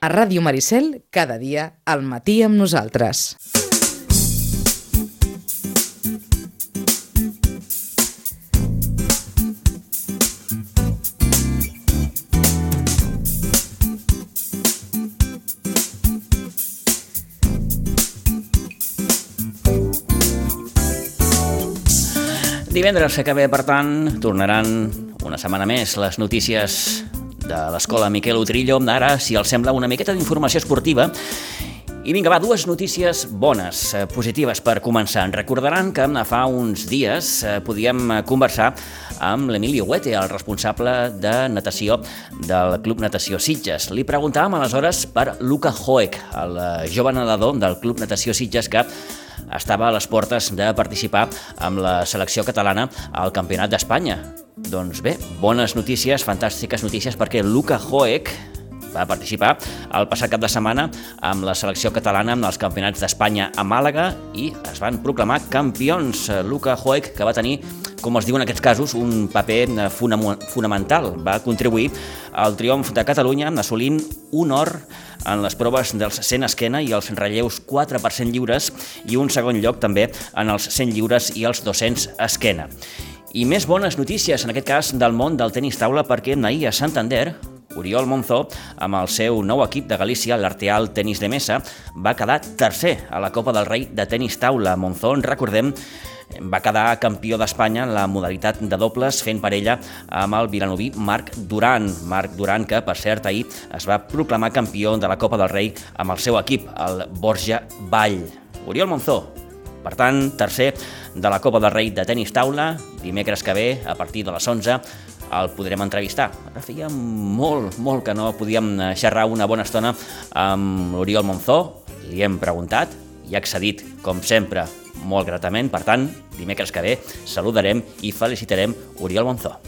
A Ràdio Maricel, cada dia, al matí amb nosaltres. Divendres que ve, per tant, tornaran una setmana més les notícies de l'escola Miquel Utrillo. Ara, si els sembla, una miqueta d'informació esportiva. I vinga, va, dues notícies bones, eh, positives per començar. Recordaran que fa uns dies eh, podíem conversar amb l'Emilio Huete, el responsable de natació del Club Natació Sitges. Li preguntàvem aleshores per Luca Hoek, el eh, jove nedador del Club Natació Sitges que estava a les portes de participar amb la selecció catalana al Campionat d'Espanya. Doncs bé, bones notícies, fantàstiques notícies, perquè Luca Hoek va participar el passat cap de setmana amb la selecció catalana en els campionats d'Espanya a Màlaga i es van proclamar campions. Luca Hoek, que va tenir, com es diu en aquests casos, un paper fonamental. Va contribuir al triomf de Catalunya assolint un or en les proves dels 100 esquena i els relleus 4 per 100 lliures i un segon lloc també en els 100 lliures i els 200 esquena. I més bones notícies, en aquest cas, del món del tenis taula, perquè ahir a Santander, Oriol Monzó, amb el seu nou equip de Galícia, l'Arteal Tenis de Mesa, va quedar tercer a la Copa del Rei de tenis taula. Monzó, recordem, va quedar campió d'Espanya en la modalitat de dobles fent parella amb el vilanoví Marc Duran. Marc Duran, que per cert ahir es va proclamar campió de la Copa del Rei amb el seu equip, el Borja Vall. Oriol Monzó, per tant, tercer de la Copa del Rei de tenis taula, dimecres que ve, a partir de les 11, el podrem entrevistar. Ara feia molt, molt que no podíem xerrar una bona estona amb l'Oriol Monzó, li hem preguntat i ha accedit, com sempre, molt gratament. Per tant, dimecres que ve saludarem i felicitarem Oriol Monzó.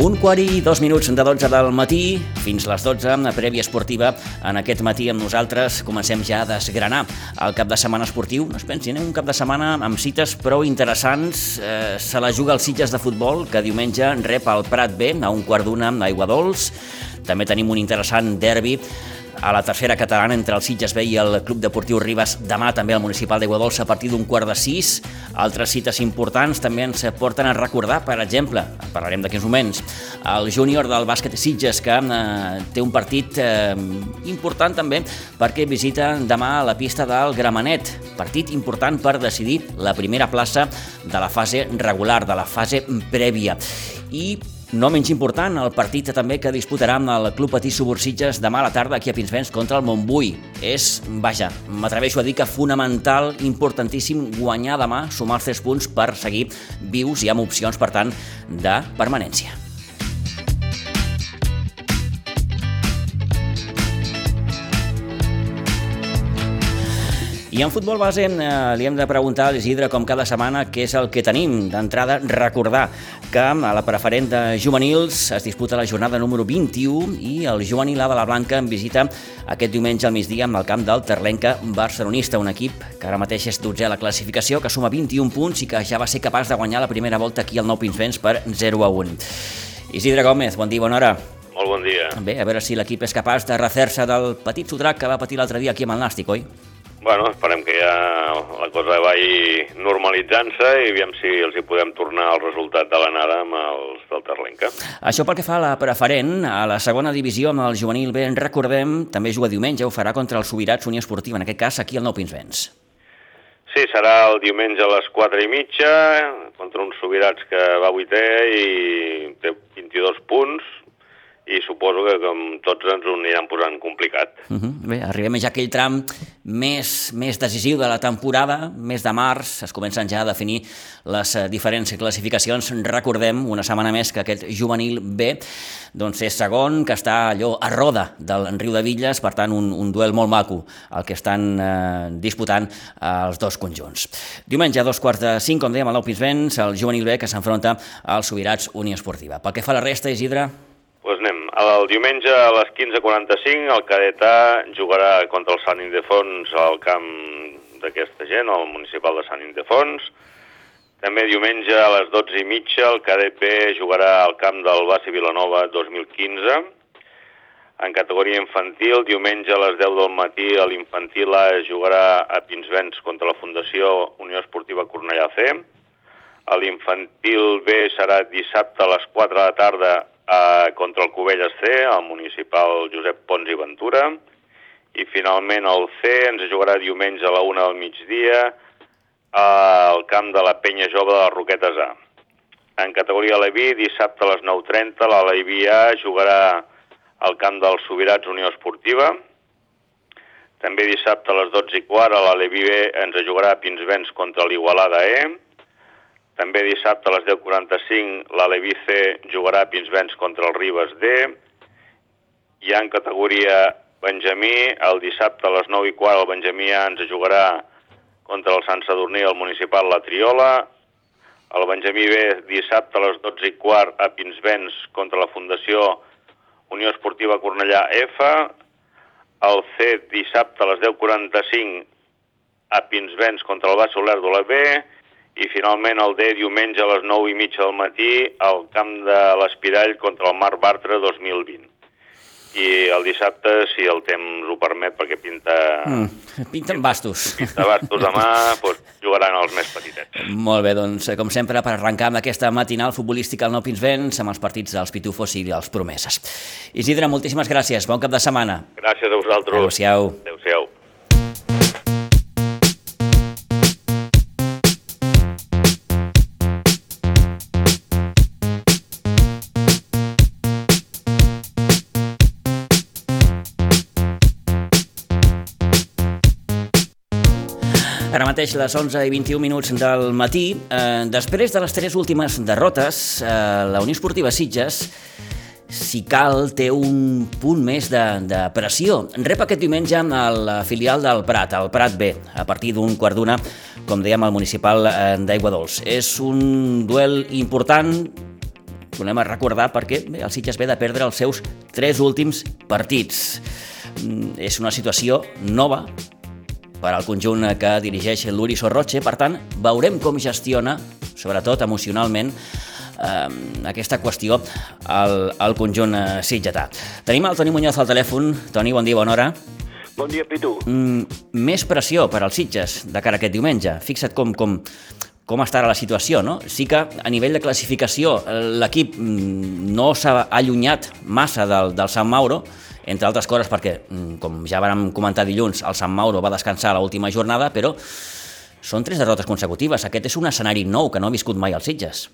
Un quart i dos minuts de 12 del matí, fins les 12, una prèvia esportiva en aquest matí amb nosaltres. Comencem ja a desgranar el cap de setmana esportiu. No es pensin, eh? un cap de setmana amb cites prou interessants. Eh, se la juga als Sitges de futbol, que diumenge rep el Prat B a un quart d'una amb Aigua Dols. També tenim un interessant derbi a la tercera catalana entre el Sitges B i el Club Deportiu Ribes demà també al Municipal d'Aigua Dolça a partir d'un quart de sis. Altres cites importants també ens porten a recordar, per exemple, en parlarem d'aquests moments, el júnior del bàsquet Sitges que eh, té un partit eh, important també perquè visita demà la pista del Gramenet, partit important per decidir la primera plaça de la fase regular, de la fase prèvia. I no menys important, el partit també que disputarà amb el Club Patí Subursitges demà a la tarda aquí a Pinsbens contra el Montbui. És, vaja, m'atreveixo a dir que fonamental, importantíssim guanyar demà, sumar els 3 punts per seguir vius i amb opcions, per tant, de permanència. I en futbol base eh, li hem de preguntar a l'Isidre com cada setmana què és el que tenim. D'entrada, recordar que a la preferent de juvenils es disputa la jornada número 21 i el juvenil A de la Blanca en visita aquest diumenge al migdia amb el camp del Terlenca Barcelonista, un equip que ara mateix és 12 a la classificació, que suma 21 punts i que ja va ser capaç de guanyar la primera volta aquí al Nou Pinsbens per 0 a 1. Isidre Gómez, bon dia, bona hora. Molt bon dia. Bé, a veure si l'equip és capaç de refer-se del petit sotrac que va patir l'altre dia aquí amb el Nàstic, oi? Bueno, esperem que ja la cosa vagi normalitzant-se i aviam si els hi podem tornar el resultat de l'anada amb els del Terlenca. Això pel que fa a la preferent, a la segona divisió amb el juvenil B, recordem, també juga diumenge, ho farà contra el Subirats Unió Esportiva, en aquest cas aquí al Nou Pinsbens. Sí, serà el diumenge a les 4 i mitja, contra uns Subirats que va vuitè i té 22 punts, i suposo que com tots ens ho aniran posant complicat. Uh -huh. Bé, arribem ja a aquell tram més, més decisiu de la temporada, mes de març, es comencen ja a definir les eh, diferents classificacions. Recordem una setmana més que aquest juvenil B doncs és segon, que està allò a roda del Riu de Villes, per tant un, un duel molt maco el que estan eh, disputant eh, els dos conjunts. Diumenge a dos quarts de cinc, com dèiem, al Nou Pinsbens, el juvenil B que s'enfronta als Sobirats Unió Esportiva. Pel que fa a la resta, Isidre... Doncs pues anem. el diumenge a les 15.45 el cadet A jugarà contra el Sant Indefons al camp d'aquesta gent, al municipal de Sant Indefons. També diumenge a les 12 i mitja el cadet B jugarà al camp del Basi Vilanova 2015. En categoria infantil, diumenge a les 10 del matí l'infantil A jugarà a Pinsbens contra la Fundació Unió Esportiva Cornellà C. L'infantil B serà dissabte a les 4 de la tarda eh, contra el Covelles C, al municipal Josep Pons i Ventura. I finalment el C ens jugarà diumenge a la 1 del migdia al camp de la Penya Jove de les Roquetes A. En categoria Leví, dissabte a les 9.30, la Leví A jugarà al camp dels Sobirats Unió Esportiva. També dissabte a les 12 i quart, la Leví B ens jugarà Pinsbens contra l'Igualada E. També dissabte a les 10.45 la Leví C jugarà a Pinsbens contra el Ribes D. I en categoria Benjamí, el dissabte a les 9 i quart el Benjamí A ens jugarà contra el Sant Sadurní al municipal La Triola. El Benjamí B dissabte a les 12 i quart a Pinsbens contra la Fundació Unió Esportiva Cornellà F. El C dissabte a les 10.45 a Pinsbens contra el Bas Soler de la B i finalment el D diumenge a les 9 i mitja del matí al camp de l'Espirall contra el Mar Bartra 2020 i el dissabte, si el temps ho permet, perquè pinta... Mm, pinten bastos. Pinta bastos demà, doncs jugaran els més petitets. Molt bé, doncs, com sempre, per arrencar amb aquesta matinal futbolística al Nou Pinsbens, amb els partits dels Pitufos i dels Promeses. Isidre, moltíssimes gràcies. Bon cap de setmana. Gràcies a vosaltres. Adéu-siau. Adéu-siau. Mateix les 11 i 21 minuts del matí. Eh, després de les tres últimes derrotes, eh, la Unió Esportiva Sitges si cal, té un punt més de, de pressió. Rep aquest diumenge el filial del Prat, el Prat B, a partir d'un quart d'una, com dèiem, al municipal eh, d'Aigua Dols. És un duel important, tornem a recordar, perquè bé, el Sitges ve de perdre els seus tres últims partits. Mm, És una situació nova per al conjunt que dirigeix l'Uri Sorroche, per tant, veurem com gestiona, sobretot emocionalment, eh, aquesta qüestió al, al conjunt eh, sitgetà. Tenim el Toni Muñoz al telèfon. Toni, bon dia, bona hora. Bon dia, Pitu. Mm, més pressió per als Sitges de cara a aquest diumenge. Fixa't com, com, com està ara la situació, no? Sí que a nivell de classificació eh, l'equip mm, no s'ha allunyat massa del, del Sant Mauro, entre altres coses perquè, mm, com ja vam comentar dilluns, el Sant Mauro va descansar a l'última jornada, però són tres derrotes consecutives. Aquest és un escenari nou que no ha viscut mai els Sitges.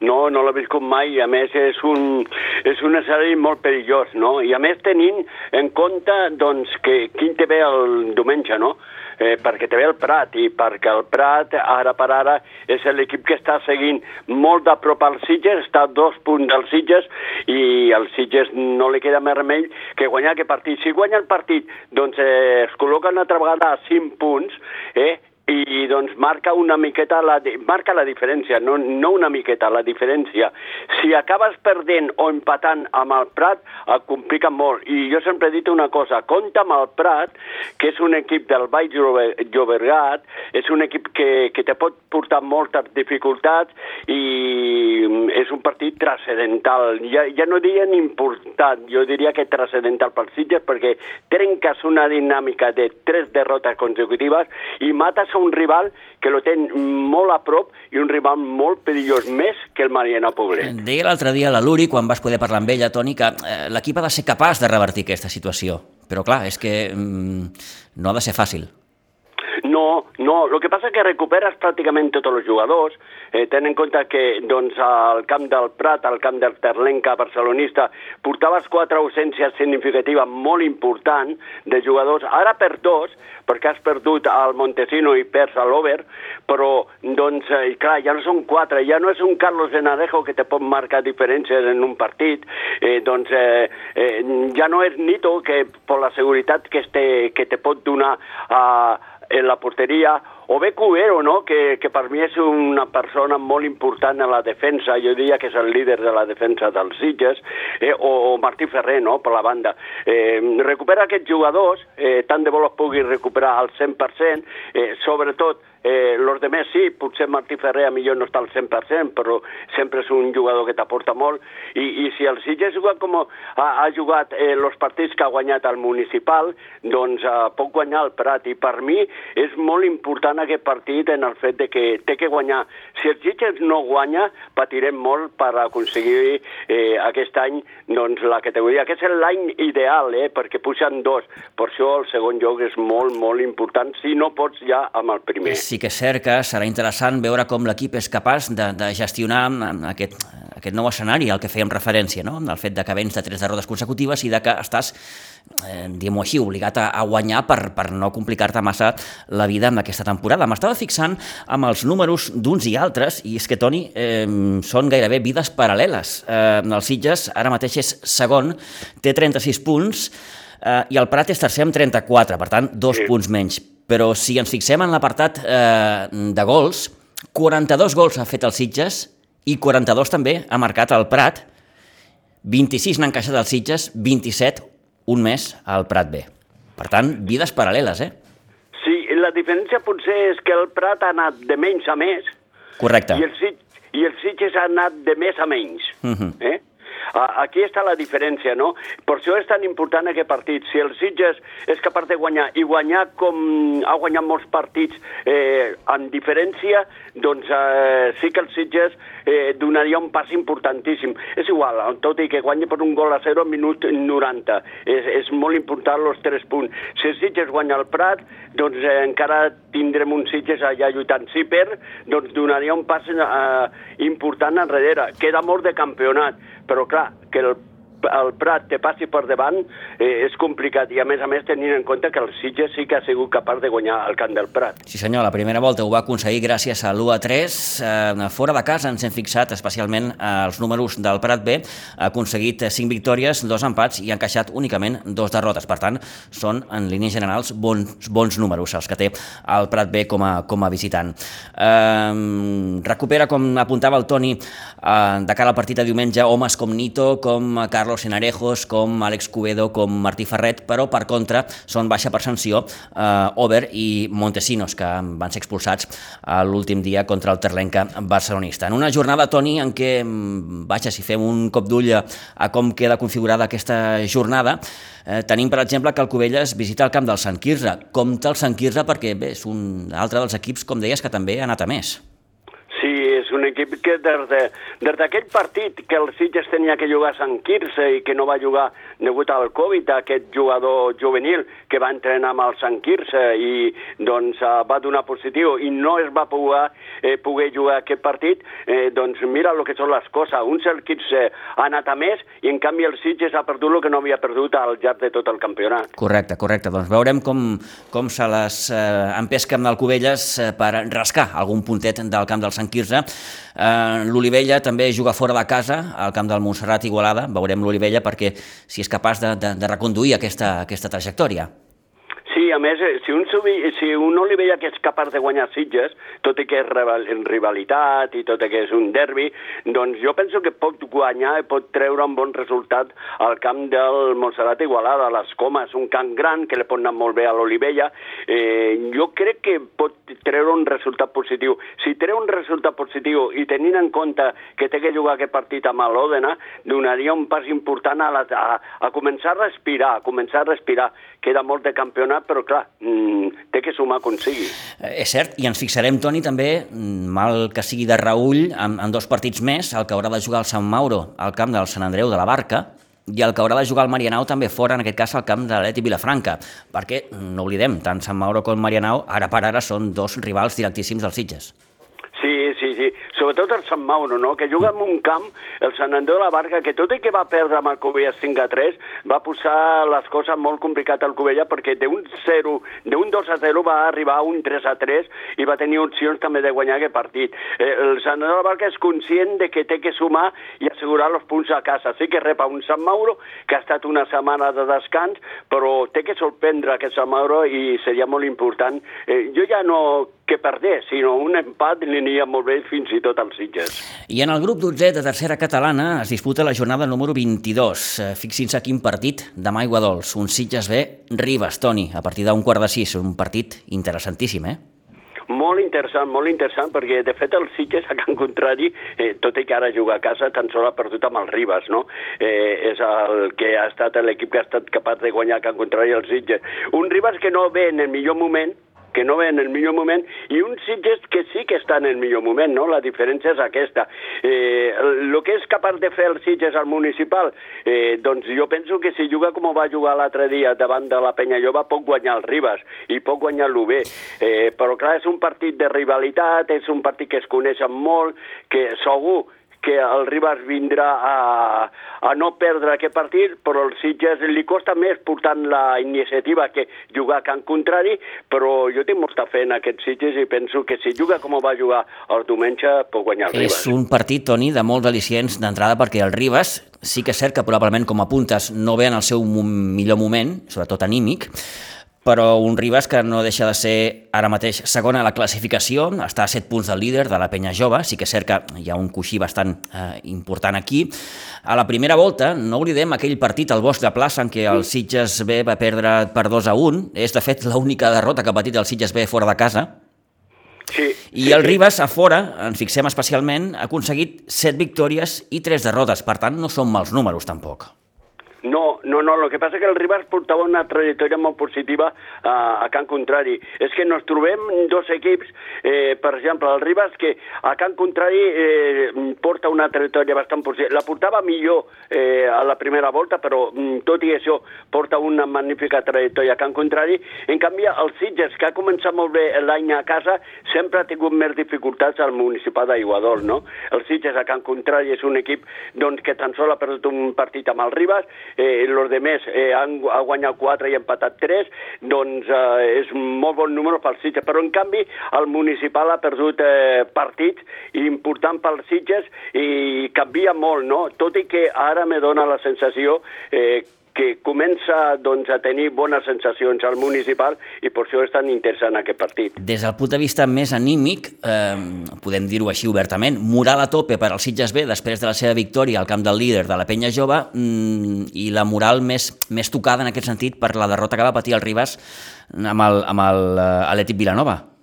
No, no l'he viscut mai, a més és un, és un escenari molt perillós, no? I a més tenint en compte, doncs, que quin té bé el diumenge, no? Eh, perquè té el Prat i perquè el Prat, ara per ara, és l'equip que està seguint molt de prop al Sitges, està a dos punts dels Sitges i al Sitges no li queda més remei que guanyar aquest partit. Si guanya el partit, doncs eh, es col·loca una altra vegada a 5 punts, eh? I doncs marca una miqueta la, marca la diferència, no, no una miqueta, la diferència. Si acabes perdent o empatant amb el Prat, et complica molt. I jo sempre he dit una cosa, compta amb el Prat, que és un equip del Baix Llobe- Llobregat, és un equip que, que te pot portar moltes dificultats i mm, és un partit transcendental. Ja, ja no diria ni important, jo diria que transcendental per Sitges perquè trenques una dinàmica de tres derrotes consecutives i mates a un rival que lo té molt a prop i un rival molt perillós, més que el Mariana Poblet. Deia l'altre dia la Luri, quan vas poder parlar amb ella, Toni, que eh, l'equip ha de ser capaç de revertir aquesta situació. Però clar, és que mm, no ha de ser fàcil. No, no, el que passa que recuperes pràcticament tots els jugadors, eh, ten en compte que doncs, al camp del Prat, al camp del Terlenca barcelonista, portaves quatre ausències significatives molt important de jugadors, ara per dos, perquè has perdut al Montesino i perds a l'Over, però, doncs, eh, clar, ja no són quatre, ja no és un Carlos Benadejo que te pot marcar diferències en un partit, eh, doncs, eh, eh, ja no és Nito que per la seguretat que, este, que te pot donar a, en la porteria o bé Cubero, no? que, que per mi és una persona molt important a la defensa, jo diria que és el líder de la defensa dels Sitges, eh, o, o Martí Ferrer, no?, per la banda. Eh, recupera aquests jugadors, eh, tant de bo els pugui recuperar al 100%, eh, sobretot Eh, los demés sí, potser Martí Ferrer a millor no està al 100%, però sempre és un jugador que t'aporta molt. I, I si el Sitges jugat com ha, ha jugat eh, els partits que ha guanyat el municipal, doncs eh, pot guanyar el Prat. I per mi és molt important aquest partit en el fet de que té que guanyar. Si el Sitges no guanya, patirem molt per aconseguir eh, aquest any doncs, la categoria. Aquest és l'any ideal, eh, perquè pugen dos. Per això el segon lloc és molt, molt important, si no pots ja amb el primer. Sí que és cert que serà interessant veure com l'equip és capaç de, de gestionar aquest, aquest nou escenari al que fèiem referència, no? el fet de que vens de tres derrotes consecutives i de que estàs, eh, diguem-ho així, obligat a, a guanyar per, per no complicar-te massa la vida en aquesta temporada. M'estava fixant amb els números d'uns i altres, i és que, Toni, eh, són gairebé vides paral·leles. Eh, el Sitges ara mateix és segon, té 36 punts, eh, i el Prat és tercer amb 34, per tant, dos sí. punts menys però si ens fixem en l'apartat eh, de gols, 42 gols ha fet el Sitges i 42 també ha marcat el Prat, 26 n'han encaixat els Sitges, 27 un mes al Prat B. Per tant, vides paral·leles, eh? Sí, la diferència potser és que el Prat ha anat de menys a més. Correcte. I el, Sitges, i el Sitges ha anat de més a menys. Uh mhm. -huh. eh? Aquí està la diferència, no? Per això és tan important aquest partit. Si el Sitges és capaç de guanyar i guanyar com ha guanyat molts partits eh, en diferència, doncs eh, sí que el Sitges eh, donaria un pas importantíssim. És igual, tot i que guanyi per un gol a 0 al minut 90. És, és molt important els 3 punts. Si el Sitges guanya el Prat, doncs eh, encara tindrem un Sitges allà lluitant. Si perd, doncs donaria un pas eh, important enrere. Queda molt de campionat però clar, que el el Prat te passi per davant eh, és complicat i a més a més tenint en compte que el Sitges sí que ha sigut capaç de guanyar el camp del Prat. Sí senyor, la primera volta ho va aconseguir gràcies a l'1 a 3. Eh, fora de casa ens hem fixat especialment als números del Prat B. Ha aconseguit 5 victòries, dos empats i ha encaixat únicament dos derrotes. Per tant, són en línies generals bons, bons números els que té el Prat B com a, com a visitant. Eh, recupera, com apuntava el Toni, eh, de cara al partit de diumenge, homes com Nito, com Carlos Carlos Senarejos, com Àlex Cubedo, com Martí Ferret, però per contra són baixa per sanció eh, Over i Montesinos, que van ser expulsats l'últim dia contra el Terlenca barcelonista. En una jornada, Toni, en què, mm, vaja, si fem un cop d'ull a com queda configurada aquesta jornada, eh, tenim, per exemple, que el Covelles visita el camp del Sant Quirze. Compte el Sant Quirze perquè bé, és un altre dels equips, com deies, que també ha anat a més. És un equip que des de, d'aquell partit que el Sitges tenia que jugar a Sant Quirze i que no va jugar degut al Covid, aquest jugador juvenil que va entrenar amb el Sant Quirze i doncs eh, va donar positiu i no es va poder, eh, poder jugar aquest partit, eh, doncs mira el que són les coses. Un el Quirze ha anat a més i en canvi el Sitges ha perdut el que no havia perdut al llarg de tot el campionat. Correcte, correcte. Doncs veurem com, com se les eh, empesca amb el Cubelles eh, per rascar algun puntet del camp del Sant Sant Quirze. Eh, L'Olivella també juga fora de casa, al camp del Montserrat Igualada. Veurem l'Olivella perquè si és capaç de, de, de reconduir aquesta, aquesta trajectòria. Sí, a més, eh, si un, si un no li veia que és capaç de guanyar Sitges, tot i que és rivalitat i tot i que és un derbi, doncs jo penso que pot guanyar i pot treure un bon resultat al camp del Montserrat Igualada, a les Comes, un camp gran que li pot anar molt bé a l'Olivella. Eh, jo crec que pot treure un resultat positiu. Si treu un resultat positiu i tenint en compte que té que jugar aquest partit amb l'Òdena, donaria un pas important a, la, a, a començar a respirar, a començar a respirar. Queda molt de campionat, però clar, mm, té que sumar com sigui. És cert, i ens fixarem, Toni, també, mm, mal que sigui de Raül, en, en dos partits més, el que haurà de jugar el Sant Mauro al camp del Sant Andreu de la Barca, i el que haurà de jugar el Marianao també fora, en aquest cas, al camp de l'Eti Vilafranca, perquè, no oblidem, tant Sant Mauro com Marianao, ara per ara, són dos rivals directíssims dels Sitges. Sí, sí, sí. Sobretot el Sant Mauro, no? que juga en un camp, el Sant Andreu de la Barca, que tot i que va perdre amb el Covella 5 a 3, va posar les coses molt complicat al Covella perquè d'un 0, d'un 2 a 0 va arribar a un 3 a 3 i va tenir opcions també de guanyar aquest partit. Eh, el Sant Andreu de la Barca és conscient de que té que sumar i assegurar els punts a casa. Sí que repa un Sant Mauro, que ha estat una setmana de descans, però té que sorprendre aquest Sant Mauro i seria molt important. Eh, jo ja no que perdés, sinó un empat li aniria molt bé fins i tot als Sitges. I en el grup 12 de tercera catalana es disputa la jornada número 22. Eh, Fixin-se quin partit demà a Iguadols. Un Sitges B, Ribas, Toni, a partir d'un quart de sis. Un partit interessantíssim, eh? Molt interessant, molt interessant, perquè de fet el Sitges a Can Contrari, eh, tot i que ara juga a casa, tan sols ha perdut amb el Ribas, no? Eh, és el que ha estat l'equip que ha estat capaç de guanyar a Can Contrari el Sitges. Un Ribas que no ve en el millor moment, que no ve en el millor moment, i un Sitges que sí que està en el millor moment, no? La diferència és aquesta. Eh, que és capaç de fer el Sitges al municipal, eh, doncs jo penso que si juga com va jugar l'altre dia davant de la Penya Lloba, pot guanyar el Ribas i pot guanyar-lo bé. Eh, però clar, és un partit de rivalitat, és un partit que es coneixen molt, que segur que el Ribas vindrà a, a no perdre aquest partit, però el Sitges li costa més portant la iniciativa que jugar a Can Contrari, però jo tinc molta fe en aquest Sitges i penso que si juga com va jugar el diumenge pot guanyar el Ribas. És un partit, Toni, de molt al·licients d'entrada perquè el Ribas sí que és cert que probablement com a puntes no ve en el seu millor moment, sobretot anímic, però un Ribas que no deixa de ser ara mateix segona a la classificació, està a 7 punts del líder de la penya jove, sí que és cert que hi ha un coixí bastant eh, important aquí. A la primera volta, no oblidem aquell partit al Bosc de Plaça en què el Sitges B va perdre per 2 a 1, és de fet l'única derrota que ha patit el Sitges B fora de casa, Sí, i el Ribas, a fora, ens fixem especialment, ha aconseguit 7 victòries i 3 derrotes, per tant no són mals números tampoc. No, no, no, el que passa que el Ribas portava una trajectòria molt positiva a, a Can Contrari. És que nos trobem dos equips, eh, per exemple, el Ribas, que a Can Contrari eh, porta una trajectòria bastant positiva. La portava millor eh, a la primera volta, però mm, tot i això porta una magnífica trajectòria a Can Contrari. En canvi, el Sitges, que ha començat molt bé l'any a casa, sempre ha tingut més dificultats al municipal d'Aiguadol, no? El Sitges a Can Contrari és un equip doncs, que tan sol ha perdut un partit amb el Ribas, eh, els demés eh, han, ha guanyat 4 i empatat 3, doncs eh, és molt bon número pel Sitges. Però, en canvi, el municipal ha perdut eh, partits importants pels Sitges i canvia molt, no? Tot i que ara me dona la sensació eh, que comença doncs, a tenir bones sensacions al municipal i per això és tan interessant aquest partit. Des del punt de vista més anímic, eh, podem dir-ho així obertament, moral a tope per al Sitges B després de la seva victòria al camp del líder de la Penya Jove mm, i la moral més, més tocada en aquest sentit per la derrota que va patir el Ribas amb el, amb el uh, Atlètic Vilanova.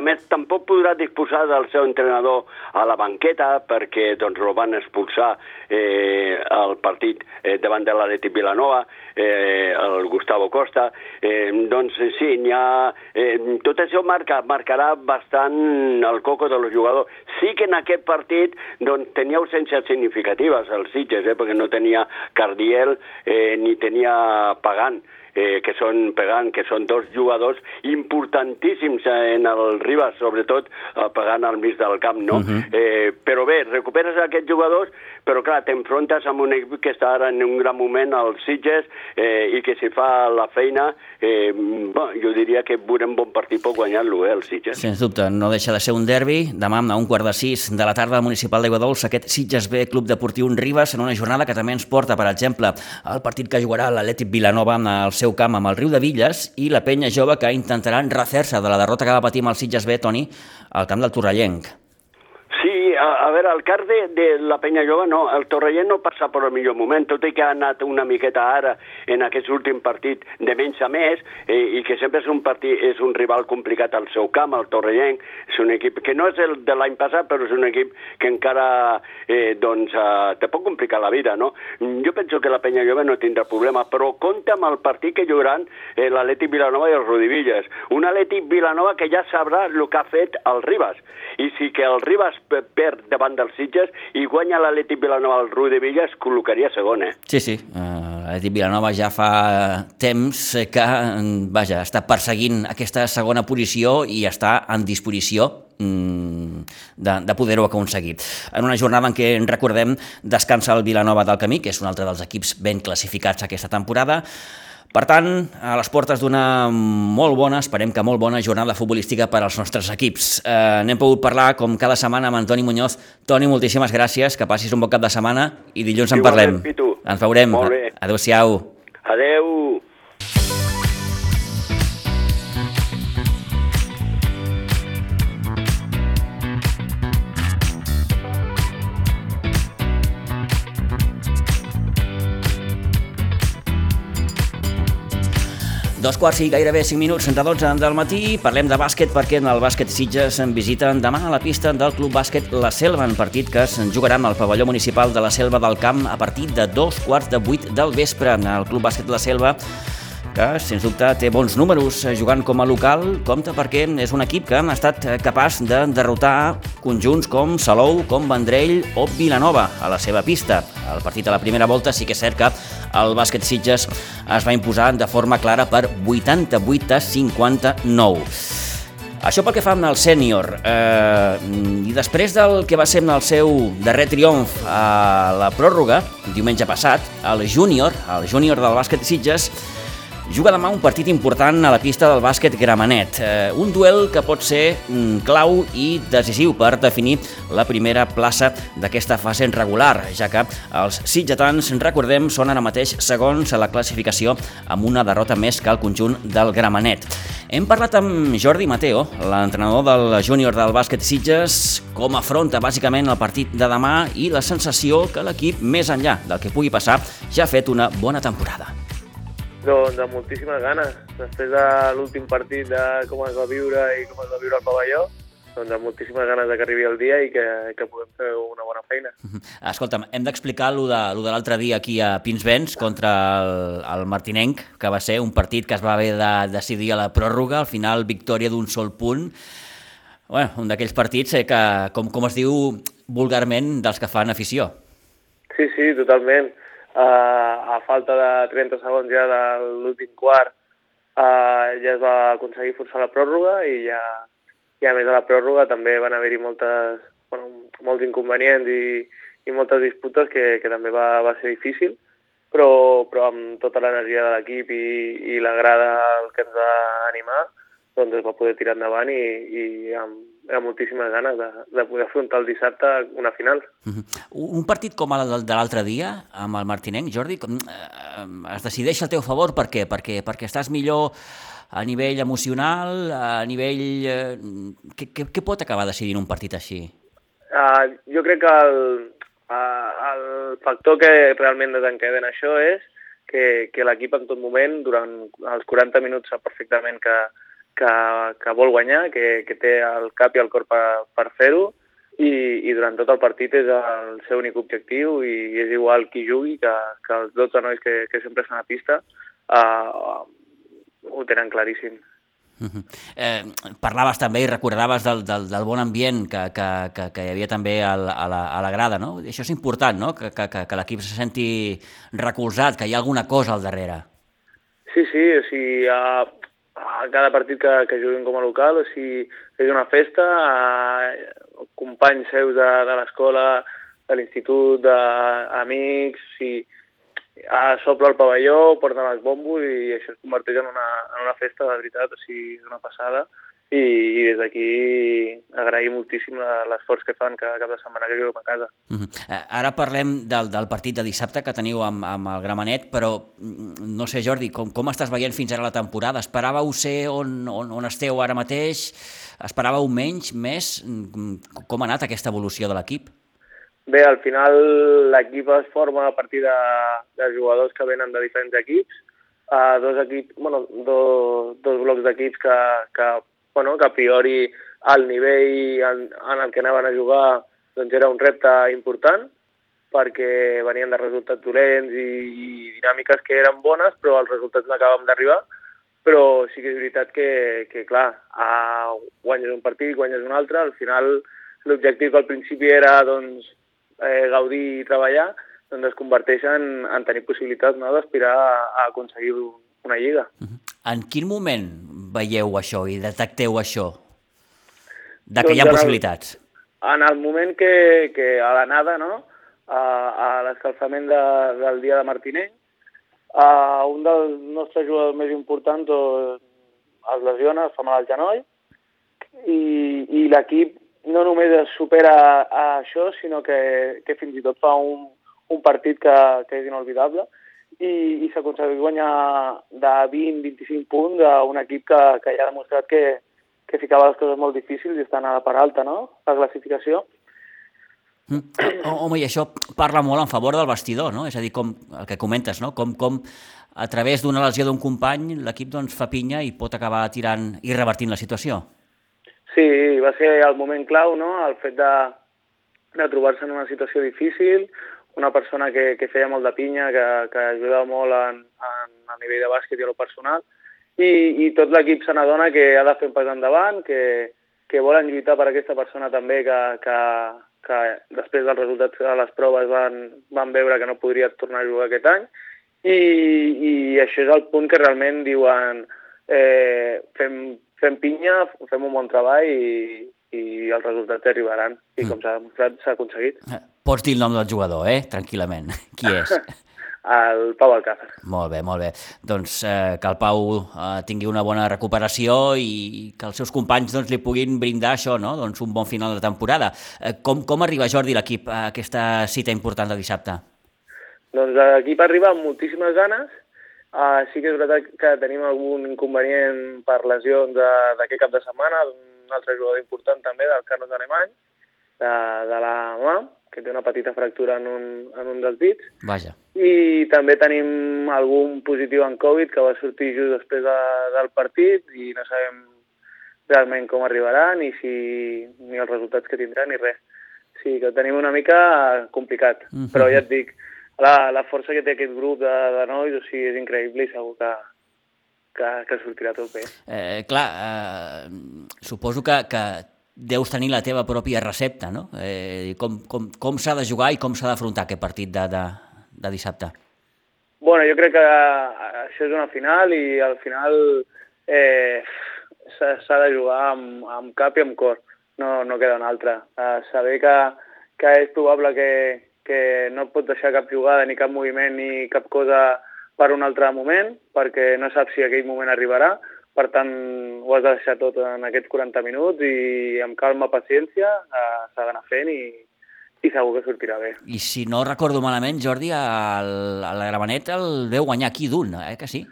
A més tampoc podrà disposar del seu entrenador a la banqueta perquè doncs el van expulsar eh, al partit eh, davant de l'Atlètic Vilanova, eh, el Gustavo Costa, eh, doncs sí, ha... Eh, tot això marca, marcarà bastant el coco dels jugadors. Sí que en aquest partit doncs, tenia ausències significatives els Sitges, eh, perquè no tenia Cardiel eh, ni tenia Pagant, eh, que són Pagant, que són dos jugadors importantíssims en el Ribas, sobretot eh, Pagant al mig del camp, no? Uh -huh. eh, però bé, recuperes aquests jugadors, però clar, t'enfrontes amb un equip que està ara en un gran moment, als Sitges, eh, i que si fa la feina, eh, bon, jo diria que veurem bon partit per guanyar-lo, eh, el Sitges. Sens dubte, no deixa de ser un derbi. Demà a un quart de sis de la tarda al Municipal d'Aiguadols, aquest Sitges B, Club Deportiu Ribas, en una jornada que també ens porta, per exemple, el partit que jugarà l'Atlètic Vilanova al seu camp amb el Riu de Villes i la penya jove que intentaran refer-se de la derrota que va patir amb el Sitges B, Toni, al camp del Torrellenc. A, a veure, el car de, de la penya jove no, el Torrellent no passa per el millor moment, tot i que ha anat una miqueta ara en aquest últim partit de menys a més, eh, i que sempre és un partit, és un rival complicat al seu camp, el Torrellent, és un equip que no és el de l'any passat, però és un equip que encara eh, doncs, eh, te pot complicar la vida, no? Jo penso que la penya jove no tindrà problema, però compta amb el partit que jugaran eh, l'Atlètic Vilanova i el Rodivilles. Un Atlètic Vilanova que ja sabrà el que ha fet el Ribas, i si que el Ribas davant dels Sitges i guanya l'Atlètic Vilanova al Rui de Villa, es col·locaria segon, eh? Sí, sí. Uh, L'Atlètic Vilanova ja fa temps que vaja, està perseguint aquesta segona posició i està en disposició mm, de, de poder-ho aconseguir. En una jornada en què, recordem, descansa el Vilanova del Camí, que és un altre dels equips ben classificats aquesta temporada, per tant, a les portes d'una molt bona, esperem que molt bona jornada futbolística per als nostres equips. Eh, N'hem pogut parlar, com cada setmana, amb Antoni Muñoz. Toni, moltíssimes gràcies, que passis un bon cap de setmana i dilluns en parlem. Ens veurem. Adéu-siau. Adéu. Dos quarts i gairebé 5 minuts de 12 del matí. Parlem de bàsquet perquè en el bàsquet Sitges en visiten demà a la pista del Club Bàsquet La Selva, en partit que es jugarà al pavelló municipal de la Selva del Camp a partir de dos quarts de vuit del vespre. El Club Bàsquet La Selva que, sens dubte, té bons números eh, jugant com a local, compta perquè és un equip que ha estat eh, capaç de derrotar conjunts com Salou, com Vendrell o Vilanova a la seva pista. El partit a la primera volta sí que és cert que el bàsquet Sitges es va imposar de forma clara per 88 a 59. Això pel que fa el sènior. Eh, I després del que va ser el seu darrer triomf a la pròrroga, diumenge passat, el júnior, el júnior del bàsquet Sitges, juga demà un partit important a la pista del bàsquet Gramenet. Eh, un duel que pot ser mm, clau i decisiu per definir la primera plaça d'aquesta fase regular, ja que els sitgetans, recordem, són ara mateix segons a la classificació amb una derrota més que el conjunt del Gramenet. Hem parlat amb Jordi Mateo, l'entrenador del júnior del bàsquet Sitges, com afronta bàsicament el partit de demà i la sensació que l'equip, més enllà del que pugui passar, ja ha fet una bona temporada. Doncs amb moltíssimes ganes. Després de l'últim partit de com es va viure i com es va viure el pavelló, doncs amb moltíssimes ganes de que arribi el dia i que, que puguem fer una bona feina. Escolta'm, hem d'explicar lo de, lo de l'altre dia aquí a Pinsbens contra el, el Martinenc, que va ser un partit que es va haver de decidir a la pròrroga, al final victòria d'un sol punt. Bueno, un d'aquells partits eh, que, com, com es diu vulgarment, dels que fan afició. Sí, sí, totalment uh, a falta de 30 segons ja de l'últim quart uh, ja es va aconseguir forçar la pròrroga i ja, i a més de la pròrroga també van haver-hi moltes, bueno, molts inconvenients i, i moltes disputes que, que també va, va ser difícil, però, però amb tota l'energia de l'equip i, i la grada que ens va animar, doncs es va poder tirar endavant i, i amb, amb moltíssimes ganes de, de poder afrontar el dissabte una final. Uh -huh. Un partit com el de l'altre dia, amb el Martinenc, Jordi, com, eh, es decideix al teu favor per què? Perquè, perquè estàs millor a nivell emocional, a nivell... Eh, què, què, què pot acabar decidint un partit així? Uh, jo crec que el, uh, el factor que realment desencadena això és que, que l'equip en tot moment, durant els 40 minuts, sap perfectament que, que, que vol guanyar, que, que té el cap i el cor per, per fer-ho i, i durant tot el partit és el seu únic objectiu i és igual qui jugui que, que els 12 nois que, que sempre estan a pista uh, ho tenen claríssim. Uh -huh. eh, parlaves també i recordaves del, del, del bon ambient que, que, que, que hi havia també al, a, la, a la grada, no? Això és important, no? Que, que, que l'equip se senti recolzat, que hi ha alguna cosa al darrere. Sí, sí, o sigui, uh, a cada partit que, que juguin com a local, o sigui, és una festa, a companys seus de, de l'escola, de l'institut, d'amics, o sigui, a el pavelló, porten els bombos i això es converteix en una, en una festa de veritat, o sigui, és una passada i, i des d'aquí agrair moltíssim l'esforç que fan cada cap de setmana que juguem a casa. Uh -huh. Ara parlem del, del partit de dissabte que teniu amb, amb el Gramenet, però mm, no sé, Jordi, com, com estàs veient fins ara la temporada? Esperàveu ser on, on, on esteu ara mateix? Esperàveu menys, més? Mm, com ha anat aquesta evolució de l'equip? Bé, al final l'equip es forma a partir de, de jugadors que venen de diferents equips, uh, dos, equips, bueno, do, dos blocs d'equips que, que bueno, que a priori el nivell en, en el que anaven a jugar doncs era un repte important perquè venien de resultats dolents i, i dinàmiques que eren bones, però els resultats no acabàvem d'arribar. Però sí que és veritat que, que clar, a, guanyes un partit, guanyes un altre, al final l'objectiu al principi era doncs, eh, gaudir i treballar, doncs es converteix en, en tenir possibilitats no, d'aspirar a, aconseguir una lliga. En quin moment veieu això i detecteu això? De que doncs hi ha en possibilitats? En el moment que, que a l'anada, no?, a, a l'escalfament de, del dia de Martinenc, a un dels nostres jugadors més importants doncs, es lesiona, es fa mal al genoll, i, i l'equip no només es supera a això, sinó que, que fins i tot fa un, un partit que, que és inolvidable, i, i s'aconsegueix guanyar de 20-25 punts a un equip que, que ja ha demostrat que, que ficava les coses molt difícils i estan a la part alta, no?, la classificació. Mm. Home, i això parla molt en favor del vestidor, no? És a dir, com el que comentes, no? Com, com a través d'una lesió d'un company, l'equip doncs, fa pinya i pot acabar tirant i revertint la situació. Sí, va ser el moment clau, no?, el fet de, de trobar-se en una situació difícil, una persona que, que feia molt de pinya, que, que ajuda molt en, en, a nivell de bàsquet i a lo personal, i, i tot l'equip se n'adona que ha de fer un pas endavant, que, que volen lluitar per aquesta persona també que, que, que després dels resultats de les proves van, van veure que no podria tornar a jugar aquest any, i, i això és el punt que realment diuen eh, fem, fem pinya, fem un bon treball i, i els resultats arribaran. I com s'ha demostrat, s'ha aconseguit. Eh, Pots dir el nom del jugador, eh? Tranquil·lament. Qui és? El Pau Alcázar. Molt bé, molt bé. Doncs eh, que el Pau eh, tingui una bona recuperació i que els seus companys doncs, li puguin brindar això, no? doncs un bon final de temporada. Eh, com, com arriba Jordi l'equip a aquesta cita important de dissabte? Doncs l'equip arriba amb moltíssimes ganes. Uh, sí que és veritat que tenim algun inconvenient per lesions d'aquest cap de setmana, un altre jugador important també, del Carlos Alemany, de, de la mà, que té una petita fractura en un, en un dels dits. Vaja. I també tenim algun positiu en Covid que va sortir just després de, del partit i no sabem realment com arribarà, ni, si, ni els resultats que tindrà, ni res. Sí, que tenim una mica complicat, uh -huh. però ja et dic, la, la força que té aquest grup de, de nois, o sigui, és increïble i segur que, que, que sortirà tot bé. Eh, clar, eh, suposo que, que deus tenir la teva pròpia recepta, no? Eh, com com, com s'ha de jugar i com s'ha d'afrontar aquest partit de, de, de dissabte? Bueno, jo crec que això és una final i al final eh, s'ha de jugar amb, amb cap i amb cor, no, no queda una altra. Uh, saber que, que és probable que, que no et pot deixar cap jugada, ni cap moviment, ni cap cosa per un altre moment, perquè no saps si aquell moment arribarà, per tant, ho has de deixar tot en aquests 40 minuts i amb calma, paciència, eh, s'ha d'anar fent i, i segur que sortirà bé. I si no recordo malament, Jordi, el, el Gramenet el veu guanyar aquí d'un, eh, que sí?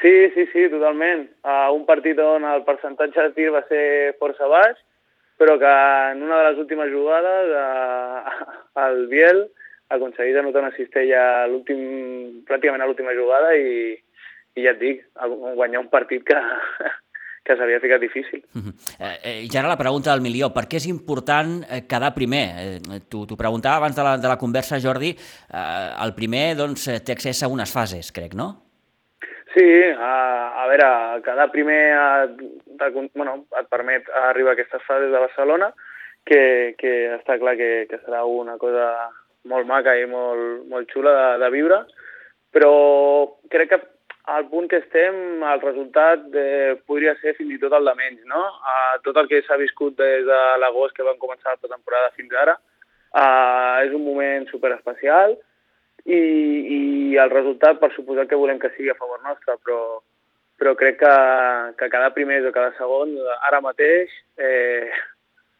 Sí, sí, sí, totalment. Uh, un partit on el percentatge de tir va ser força baix, però que en una de les últimes jugades uh, el Biel aconsegueix anotar una cistella l'últim, pràcticament a l'última jugada i, i ja et dic, guanyar un partit que, que s'havia ficat difícil. Uh -huh. eh, I ara la pregunta del milió, per què és important eh, quedar primer? Eh, T'ho preguntava abans de la, de la conversa, Jordi, eh, el primer doncs, té accés a unes fases, crec, no? Sí, a, a veure, quedar primer et, de, bueno, et permet arribar a aquestes fases de Barcelona, que, que està clar que, que serà una cosa molt maca i molt, molt xula de, de viure, però crec que al punt que estem, el resultat eh, podria ser fins i tot el de menys, no? Uh, tot el que s'ha viscut des de l'agost que van començar la temporada fins ara uh, és un moment super especial i, i el resultat, per suposar que volem que sigui a favor nostre, però, però crec que, que cada primer o cada segon, ara mateix, eh,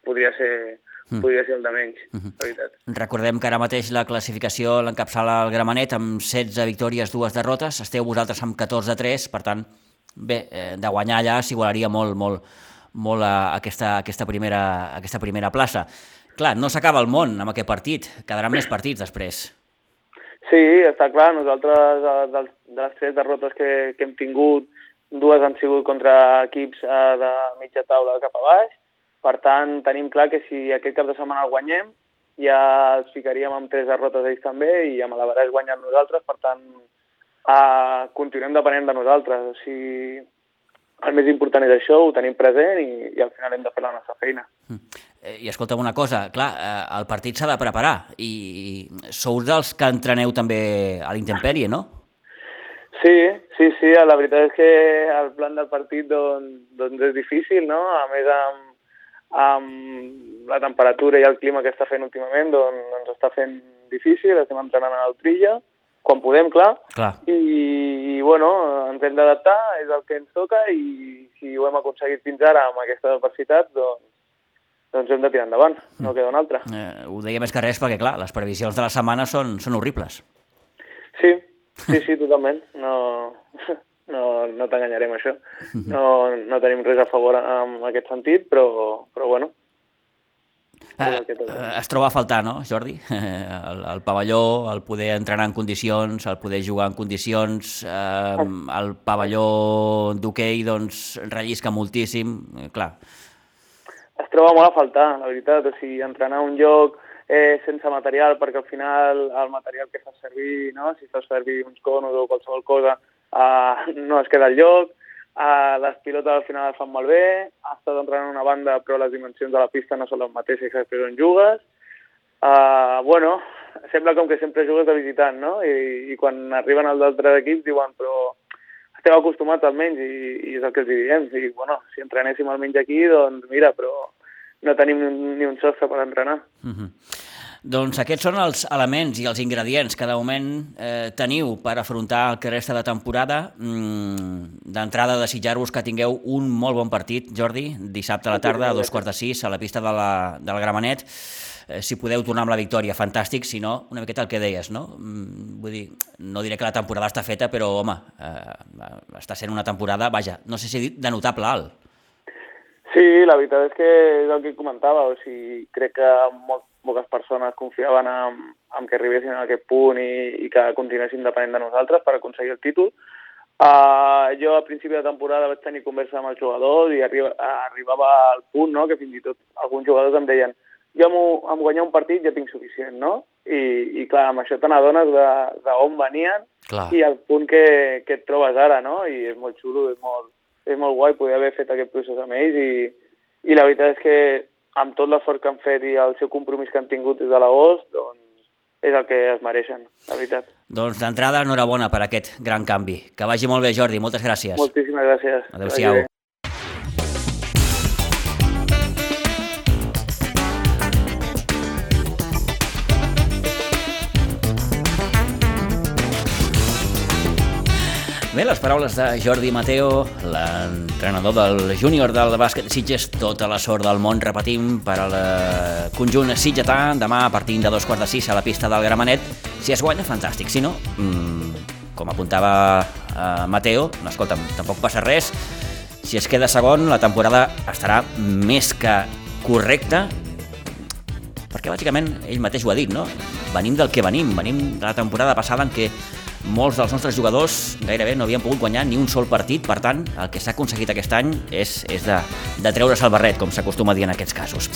podria ser, mm. podria ser el de menys, mm -hmm. la veritat. Recordem que ara mateix la classificació l'encapçala el Gramenet amb 16 victòries, dues derrotes, esteu vosaltres amb 14 3, per tant, bé, eh, de guanyar allà s'igualaria molt, molt, molt a aquesta, aquesta, primera, aquesta primera plaça. Clar, no s'acaba el món amb aquest partit, quedaran més partits després. Sí, està clar, nosaltres de, de les tres derrotes que, que hem tingut, dues han sigut contra equips eh, de mitja taula cap a baix, per tant, tenim clar que si aquest cap de setmana el guanyem, ja els ficaríem amb tres derrotes ells també i amb l'Avarès guanyant nosaltres, per tant, uh, continuem depenent de nosaltres. O sigui, el més important és això, ho tenim present i, i al final hem de fer la nostra feina. Mm. Eh, I escolta'm una cosa, clar, eh, el partit s'ha de preparar i sou dels que entreneu també a l'intempèrie, no? Sí, sí, sí, la veritat és que el plan del partit doncs, doncs és difícil, no? A més, amb, amb la temperatura i el clima que està fent últimament doncs ens està fent difícil, estem entrenant a l'Altrilla, quan podem, clar, clar. I, i bueno, ens hem d'adaptar, és el que ens toca i si ho hem aconseguit fins ara amb aquesta adversitat, doncs, doncs hem de tirar endavant, no mm. queda una altra. Eh, ho deia més que res perquè, clar, les previsions de la setmana són, són horribles. Sí, sí, sí, totalment. No, no, no t'enganyarem això. No, no tenim res a favor en aquest sentit, però, però bueno. Eh, es troba a faltar, no, Jordi? El, el pavelló, el poder entrenar en condicions, el poder jugar en condicions, eh, el pavelló d'hoquei doncs, rellisca moltíssim, eh, clar. Es troba molt a faltar, la veritat, o sigui, entrenar un lloc eh, sense material, perquè al final el material que fas servir, no? si fas servir uns conos o qualsevol cosa, eh, no es queda al lloc, Uh, les pilotes al final es fan molt bé, ha estat entrenant una banda però les dimensions de la pista no són les mateixes que on jugues. Uh, bueno, sembla com que sempre jugues de visitant, no? I, i quan arriben els altres equips diuen però estem acostumats almenys i, i és el que els diem. I, bueno, si entrenéssim almenys aquí, doncs mira, però no tenim ni un sostre per entrenar. Uh -huh. Doncs aquests són els elements i els ingredients que de moment eh, teniu per afrontar el que resta de temporada. Mm, D'entrada, desitjar-vos que tingueu un molt bon partit, Jordi, dissabte a la tarda, a dos quarts de sis, a la pista de la, del Gramenet. Eh, si podeu tornar amb la victòria, fantàstic, si no, una miqueta el que deies, no? Mm, vull dir, no diré que la temporada està feta, però, home, eh, està sent una temporada, vaja, no sé si de notable alt. Sí, la veritat és que és el que comentava, o sigui, crec que molt, poques persones confiaven en, en que arribessin a aquest punt i, i que continuessin depenent de nosaltres per aconseguir el títol. Uh, jo a principi de temporada vaig tenir conversa amb els jugadors i arriba, arribava al punt no, que fins i tot alguns jugadors em deien jo amb, amb guanyar un partit ja tinc suficient, no? I, i clar, amb això te n'adones d'on venien clar. i el punt que, que et trobes ara, no? I és molt xulo, és molt, és molt guai poder haver fet aquest procés amb ells i, i la veritat és que amb tot l'esforç que han fet i el seu compromís que han tingut des de l'agost, doncs és el que es mereixen, la veritat. Doncs d'entrada, enhorabona per aquest gran canvi. Que vagi molt bé, Jordi. Moltes gràcies. Moltíssimes gràcies. Adéu-siau. Bé, les paraules de Jordi Mateo, l'entrenador del júnior del bàsquet de Sitges, tota la sort del món, repetim, per al conjunt sitgetà, demà a partir de dos quarts de sis a la pista del Gramenet. Si es guanya, fantàstic. Si no, mmm, com apuntava eh, Mateo, no, escolta'm, tampoc passa res. Si es queda segon, la temporada estarà més que correcta, perquè bàsicament ell mateix ho ha dit, no? Venim del que venim, venim de la temporada passada en què molts dels nostres jugadors gairebé no havien pogut guanyar ni un sol partit, per tant, el que s'ha aconseguit aquest any és, és de, de treure's el barret, com s'acostuma a dir en aquests casos.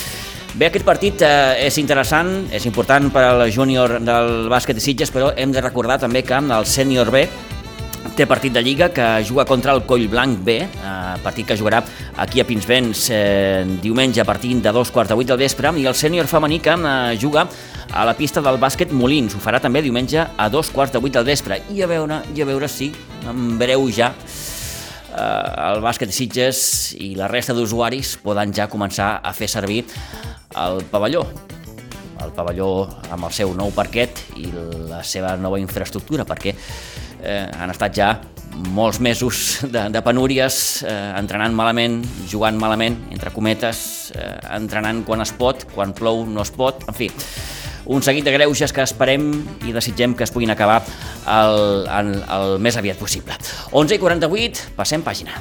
Bé, aquest partit eh, és interessant, és important per al júnior del bàsquet de Sitges, però hem de recordar també que el sènior B té partit de Lliga que juga contra el Coll Blanc B, eh, partit que jugarà aquí a Pinsbens eh, diumenge a partir de dos quarts de vuit del vespre, i el sènior femení que eh, juga a la pista del bàsquet Molins. Ho farà també diumenge a dos quarts de vuit del vespre. I a veure, i a veure si en breu ja eh, el bàsquet de Sitges i la resta d'usuaris poden ja començar a fer servir el pavelló el pavelló amb el seu nou parquet i la seva nova infraestructura, perquè eh, han estat ja molts mesos de, de penúries, eh, entrenant malament, jugant malament, entre cometes, eh, entrenant quan es pot, quan plou no es pot, en fi, un seguit de greuges que esperem i desitgem que es puguin acabar el, el, el més aviat possible. 11 i 48, passem pàgina.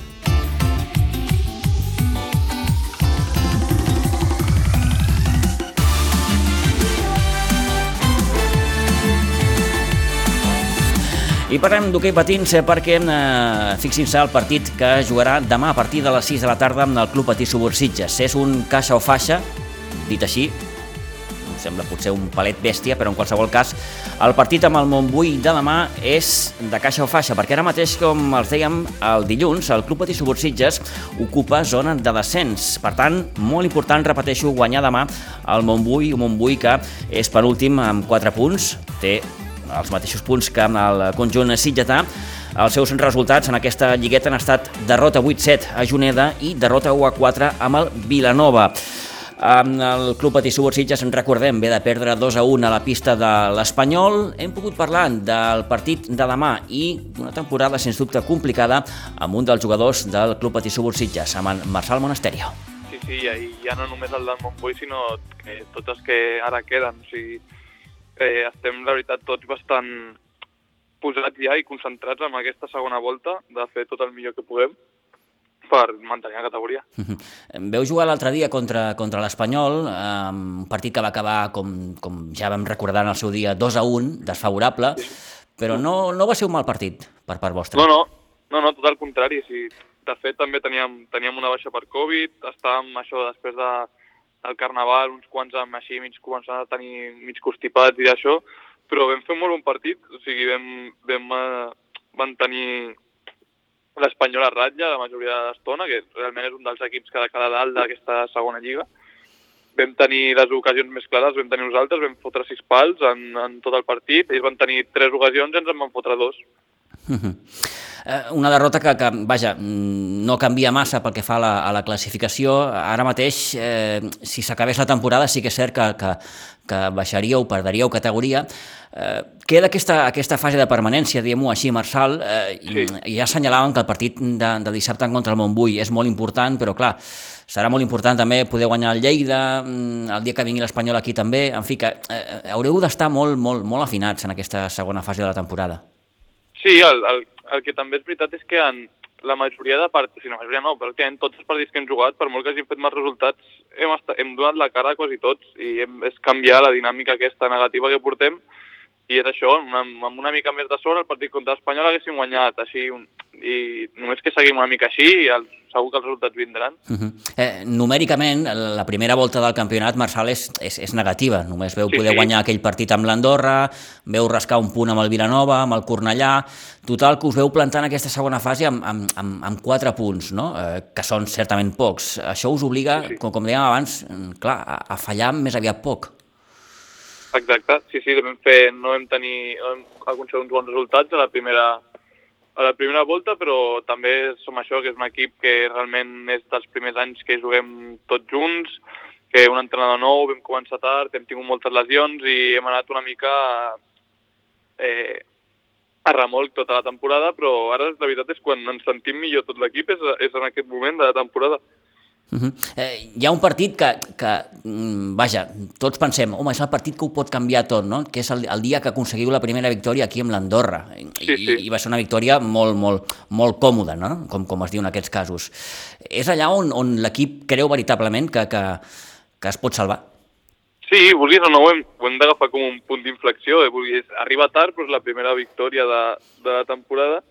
I parlem d'hoquei patins perquè eh, fixin-se el partit que jugarà demà a partir de les 6 de la tarda amb el Club Patí Subursitges. És un caixa o faixa, dit així, sembla potser un palet bèstia, però en qualsevol cas el partit amb el Montbui de demà és de caixa o faixa, perquè ara mateix, com els dèiem el dilluns, el Club Patí Subursitges ocupa zona de descens. Per tant, molt important, repeteixo, guanyar demà el Montbui, un Montbui que és penúltim amb 4 punts, té els mateixos punts que amb el conjunt sitgetà. Els seus resultats en aquesta lligueta han estat derrota 8-7 a Juneda i derrota 1-4 amb el Vilanova. El Club Patí Sitges, en recordem, ve de perdre 2 a 1 a la pista de l'Espanyol. Hem pogut parlar del partit de demà i d'una temporada, sens dubte, complicada amb un dels jugadors del Club Patí Sitges, amb en Marçal Monasterio. Sí, sí, i ja no només el del Montbui, sinó que tots els que ara queden. O sigui, eh, estem, la veritat, tots bastant posats ja i concentrats en aquesta segona volta de fer tot el millor que puguem per mantenir la categoria. Veu jugar l'altre dia contra, contra l'Espanyol, eh, un partit que va acabar, com, com ja vam recordar en el seu dia, 2 a 1, desfavorable, però no, no va ser un mal partit per part vostra. No, no, no, no tot el contrari. Sí. De fet, també teníem, teníem una baixa per Covid, estàvem això després de, del Carnaval, uns quants amb així mig començant a tenir mig constipats i això, però vam fer un molt bon partit, o sigui, vam, vam, eh, van tenir l'Espanyol a ratlla la majoria de l'estona, que realment és un dels equips que ha de quedar dalt d'aquesta segona lliga. Vam tenir les ocasions més clares, vam tenir nosaltres, vam fotre sis pals en, en tot el partit, ells van tenir tres ocasions i ens en van fotre dos. Eh, una derrota que, que, vaja, mm, no canvia massa pel que fa a la, a la classificació. Ara mateix, eh, si s'acabés la temporada, sí que és cert que, que, que baixaríeu, perdríeu categoria. Eh, queda aquesta, aquesta fase de permanència, diguem-ho així, Marçal, eh, sí. i ja assenyalaven que el partit de, de dissabte en contra el Montbui és molt important, però clar, serà molt important també poder guanyar el Lleida, mm, el dia que vingui l'Espanyol aquí també, en fi, que eh, haureu d'estar molt, molt, molt afinats en aquesta segona fase de la temporada. Sí, el, el, el que també és veritat és que en la majoria de partits, si la majoria no, pràcticament tots els partits que hem jugat, per molt que hagin fet mals resultats, hem, estat, hem donat la cara quasi tots i hem, és canviar la dinàmica aquesta negativa que portem i és això, una, amb una mica més de sort el partit contra l'Espanyol haguéssim guanyat així, un, i només que seguim una mica així i el, segur que els resultats vindran. Uh -huh. eh, numèricament, la primera volta del campionat, Marçal, és, és, és negativa. Només veu sí, poder sí. guanyar aquell partit amb l'Andorra, veu rascar un punt amb el Vilanova, amb el Cornellà... Total, que us veu plantar en aquesta segona fase amb, amb, amb, amb quatre punts, no? eh, que són certament pocs. Això us obliga, sí, sí. com, com dèiem abans, clar, a, a fallar més aviat poc. Exacte, sí, sí, vam fer, no vam tenir, no vam uns bons resultats a la primera a la primera volta, però també som això, que és un equip que realment és dels primers anys que juguem tots junts, que un entrenador nou, vam començar tard, hem tingut moltes lesions i hem anat una mica eh, a remolc tota la temporada, però ara la veritat és quan ens sentim millor tot l'equip és, és en aquest moment de la temporada. Uh -huh. eh, hi ha un partit que, que, mm, vaja, tots pensem, home, és el partit que ho pot canviar tot, no? que és el, el dia que aconseguiu la primera victòria aquí amb l'Andorra. Sí, I, sí. I va ser una victòria molt, molt, molt còmoda, no? com, com es diu en aquests casos. És allà on, on l'equip creu veritablement que, que, que es pot salvar? Sí, vulguis o no, ho hem, ho hem d'agafar com un punt d'inflexió. Eh? Vulguis, arriba tard, però és la primera victòria de, de la temporada,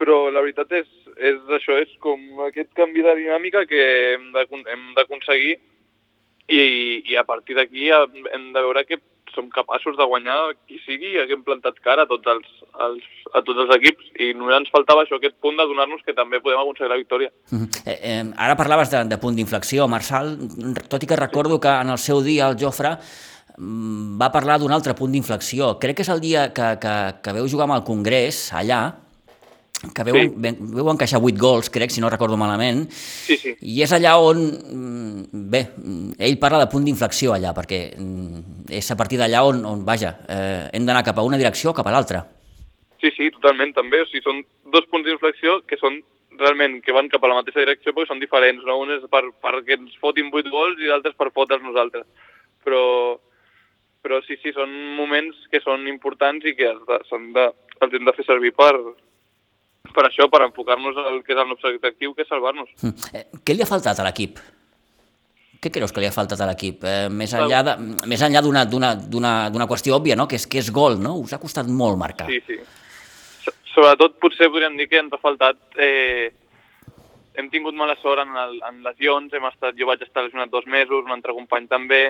però la veritat és, és això, és com aquest canvi de dinàmica que hem d'aconseguir i, i a partir d'aquí hem de veure que som capaços de guanyar qui sigui i haguem plantat cara a tots els, els, a tots els equips i només ens faltava això, aquest punt de donar-nos que també podem aconseguir la victòria. Uh -huh. eh, eh, ara parlaves de, de punt d'inflexió, Marçal, tot i que recordo que en el seu dia el Jofre mm, va parlar d'un altre punt d'inflexió. Crec que és el dia que, que, que veu jugar amb el Congrés, allà, que veu, sí. veu encaixar 8 gols, crec, si no recordo malament, sí, sí. i és allà on, mm, bé, ell parla de punt d'inflexió allà, perquè mm, és a partir d'allà on, on, vaja, eh, hem d'anar cap a una direcció o cap a l'altra. Sí, sí, totalment, també, o sigui, són dos punts d'inflexió que són realment que van cap a la mateixa direcció perquè són diferents, no? Un és per, perquè ens fotin 8 gols i l'altre és per fotre's nosaltres. Però, però sí, sí, són moments que són importants i que de, de, els hem de fer servir per, per això, per enfocar-nos al que és el nostre objectiu, que és salvar-nos. Mm. Eh, què li ha faltat a l'equip? Què creus que li ha faltat a l'equip? Eh, més enllà de, més enllà d'una qüestió òbvia, no? que, és, que és gol, no? Us ha costat molt marcar. Sí, sí. Sobretot potser podríem dir que ens ha faltat... Eh, hem tingut mala sort en, el, en lesions, hem estat, jo vaig estar lesionat dos mesos, un altre company també.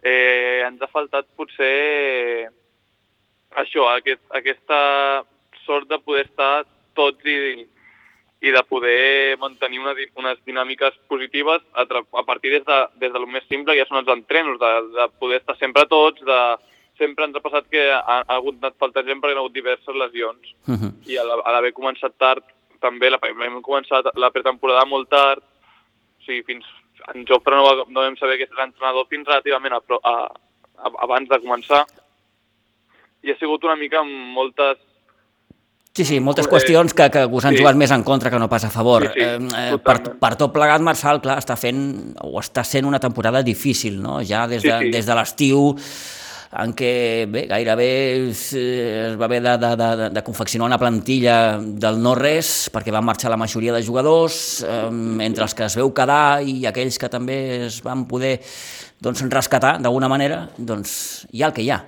Eh, ens ha faltat potser això, aquest, aquesta sort de poder estar tots i, i de poder mantenir una, unes dinàmiques positives a, a partir des de, des de lo més simple, ja són els entrenos, de, de poder estar sempre tots, de sempre ens ha passat que ha, ha hagut anat faltant gent perquè hi ha hagut diverses lesions. Uh -huh. I a l'haver començat tard, també la, hem començat la pretemporada molt tard, o sigui, fins, en Jofre no, va, no vam saber que era entrenador fins relativament a, a, a, abans de començar. I ha sigut una mica amb moltes Sí, sí, moltes qüestions que, que us han sí. jugat més en contra que no pas a favor. Sí, sí, eh, per, per tot plegat, Marçal, clar, està fent o està sent una temporada difícil, no? Ja des de, sí, sí. des de l'estiu en què bé, gairebé es, es va haver de, de, de, de confeccionar una plantilla del no-res perquè van marxar la majoria de jugadors, eh, entre els que es veu quedar i aquells que també es van poder doncs, rescatar d'alguna manera, doncs hi ha el que hi ha.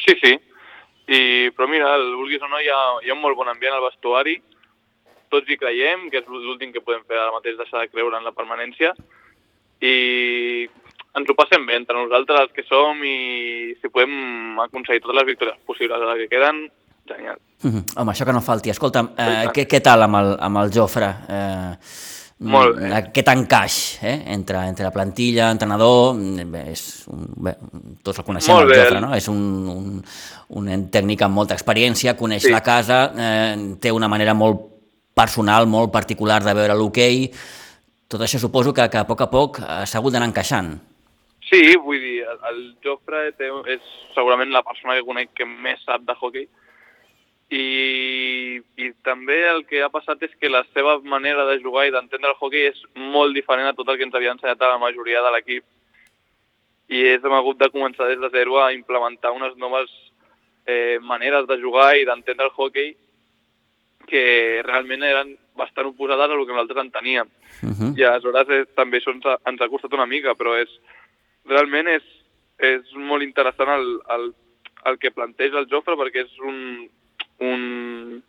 Sí, sí. I, però mira, el vulguis o no, hi ha, hi ha un molt bon ambient al vestuari, tots hi creiem, que és l'últim que podem fer ara mateix, deixar de creure en la permanència, i ens ho passem bé entre nosaltres, els que som, i si podem aconseguir totes les victòries possibles a les que queden, genial. Mm -hmm. Home, això que no falti. Escolta'm, eh, què, què tal amb el, amb el Jofre? Eh, Molt bé. Aquest encaix eh? entre, entre la plantilla, entrenador, bé, és un, bé, tots el coneixem, Molt el bé. Jofre, no? És un, un, un tècnic amb molta experiència, coneix Sí. la casa, eh, té una manera molt personal, molt particular de veure l'hoquei. Tot això suposo que, que a poc a poc eh, s'ha hagut d'anar encaixant. Sí, vull dir, el, el Jofre té, és segurament la persona que conec que més sap de hockey i, i també el que ha passat és que la seva manera de jugar i d'entendre el hockey és molt diferent a tot el que ens havia ensenyat a la majoria de l'equip i és, hem hagut de començar des de zero a implementar unes noves eh, maneres de jugar i d'entendre el hockey que realment eren bastant oposades a el que nosaltres enteníem. Uh -huh. I aleshores és, també això ens ha, ens ha costat una mica, però és realment és, és molt interessant el, el, el que planteja el Jofre perquè és un, un,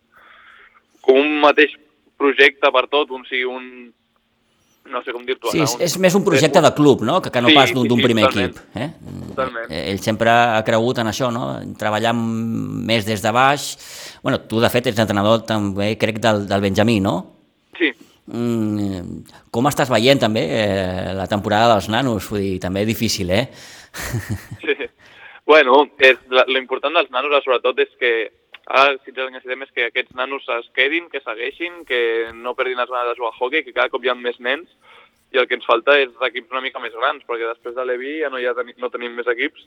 com un mateix projecte per tot, un, sigui un, no sé com dir-t'ho Sí, és, és més un projecte de club, no?, que, que no Sí, pas d'un sí, primer totalment. equip. Eh? Totalment. Eh, Ell sempre ha cregut en això, no?, treballar més des de baix. bueno, tu, de fet, ets entrenador també, crec, del, del Benjamí, no? Sí, Mm, com estàs veient, també, eh, la temporada dels nanos? Vull dir, també difícil, eh? Sí. Bueno, és, la- lo important dels nanos, sobretot, és que ara, si ens necessitem és que aquests nanos es quedin, que segueixin, que no perdin les ganes de jugar a hockey, que cada cop hi ha més nens, i el que ens falta és equips una mica més grans, perquè després de l'Evi ja no, hi ha teni no tenim més equips.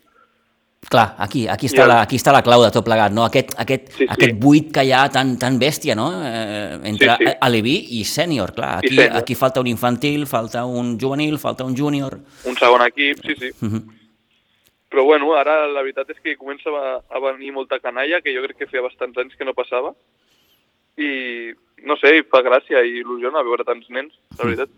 Clar, aquí, aquí, està el- la, aquí està la clau de tot plegat, no? Aquest, aquest, Sí, sí. aquest buit que hi ha tan, tan bèstia, no? Eh, entre Sí, sí. Aleví i sènior, clar. I Aquí, aquí falta un infantil, falta un juvenil, falta un júnior. Un segon equip, sí, sí. Mhm. Però bueno, ara la veritat és que comença a, a venir molta canalla, que jo crec que feia bastants anys que no passava. I no sé, i fa gràcia i il·lusiona veure tants nens, la veritat.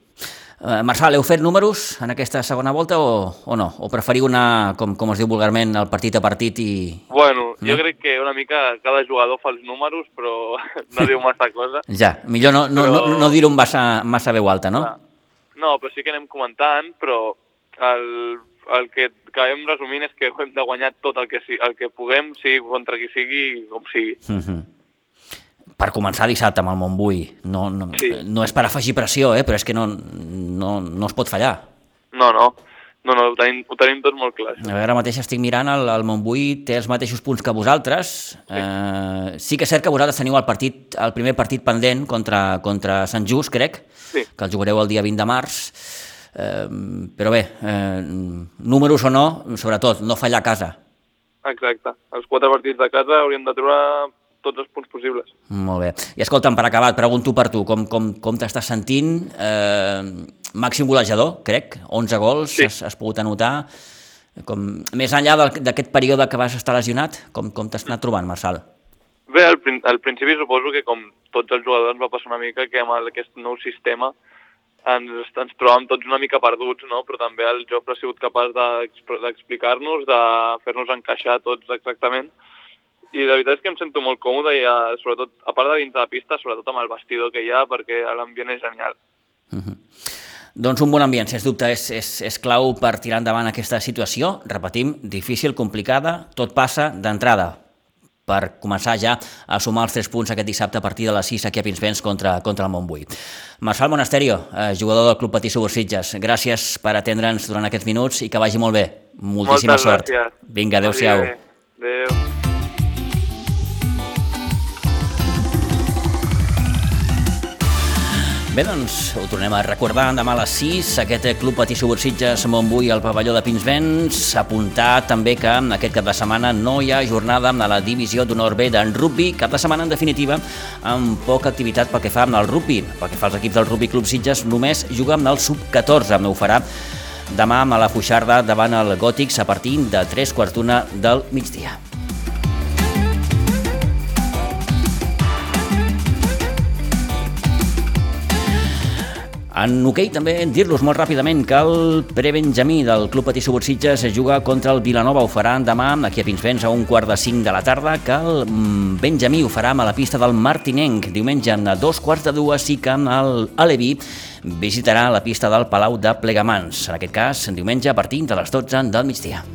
Eh, Marçal, heu fet números en aquesta segona volta o, o no? O preferiu anar, com, com es diu vulgarment, al partit a partit i... Bueno, jo No? crec que una mica cada jugador fa els números, però no diu massa cosa. Ja, millor no, no, Però- no, no dir-ho massa, massa veu alta, no? No, però sí que anem comentant, però el, el que acabem resumint és que hem de guanyar tot el que, el que puguem, sigui contra qui sigui, com sigui. Mhm. Per començar dissabte amb el Montbui. No, no, Sí. no és per afegir pressió, eh? però és que no, no, no es pot fallar. No, no, no, no ho, tenim, ho tenim tot molt clar. A veure, ara mateix estic mirant, el, el Montbui té els mateixos punts que vosaltres. Eh, sí que és cert que vosaltres teniu el, partit, el primer partit pendent contra, contra Sant Just, crec, Sí. que el jugareu el dia 20 de març. Eh, però bé, eh, números o no, sobretot, no fallar a casa. Exacte. Els quatre partits de casa hauríem de trobar tots els punts possibles. Molt bé. I escolta'm, per acabar, et pregunto per tu, com, com, com t'estàs sentint? Eh, màxim golejador, crec, 11 gols, Sí. has, has pogut anotar. Com, més enllà d'aquest període que vas estar lesionat, com, com t'has anat trobant, Marçal? Bé, al, al principi suposo que com tots els jugadors va passar una mica que amb aquest nou sistema ens, ens trobàvem tots una mica perduts, no? però també el Jofre ha sigut capaç d'expl- d'explicar-nos, de fer-nos encaixar tots exactament, i la veritat és que em sento molt còmode, i, eh, sobretot, a part de dins de la pista, sobretot amb el vestidor que hi ha, perquè l'ambient és genial. Doncs un bon ambient, sens dubte, és, és, és clau per tirar endavant aquesta situació. Repetim, difícil, complicada, tot passa d'entrada per començar ja a sumar els tres punts aquest dissabte a partir de les 6 aquí a Pinsbens contra, contra el Montbui. Marçal Monasterio, eh, jugador del Club Patí Subursitges, gràcies per atendre'ns durant aquests minuts i que vagi molt bé. Moltíssima Moltes sort. gràcies. Vinga, bé. Adéu. Bé, doncs ho tornem a recordar demà a les 6, aquest Club Patí Subursitges Montbui al pavelló de Pinsbens. Apuntar també que aquest cap de setmana no hi ha jornada amb la divisió d'honor B d'en rugby, cap de setmana en definitiva amb poca activitat pel que fa amb el rugby. Pel que fa als equips del Rugby Club Sitges només juga amb el sub-14, no ho farà demà a la Fuixarda davant el Gòtics a partir de 3 quarts d'una del migdia. En hoquei també dir-los molt ràpidament que el prebenjamí del Club Patí Subut Sitges juga contra el Vilanova, ho farà demà aquí a Pinsbens a un quart de cinc de la tarda, que el mm, Benjamí ho farà a la pista del Martinenc. Diumenge a dos quarts de dues sí que el Aleví visitarà la pista del Palau de Plegamans, en aquest cas diumenge a partir de les 12 del migdia.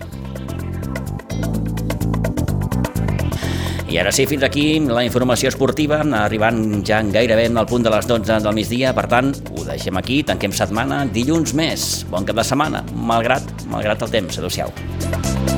I ara sí, fins aquí la informació esportiva, arribant ja gairebé al punt de les 12 del migdia, per tant, ho deixem aquí, tanquem setmana, dilluns més, bon cap de setmana, malgrat, malgrat el temps, adeu-siau.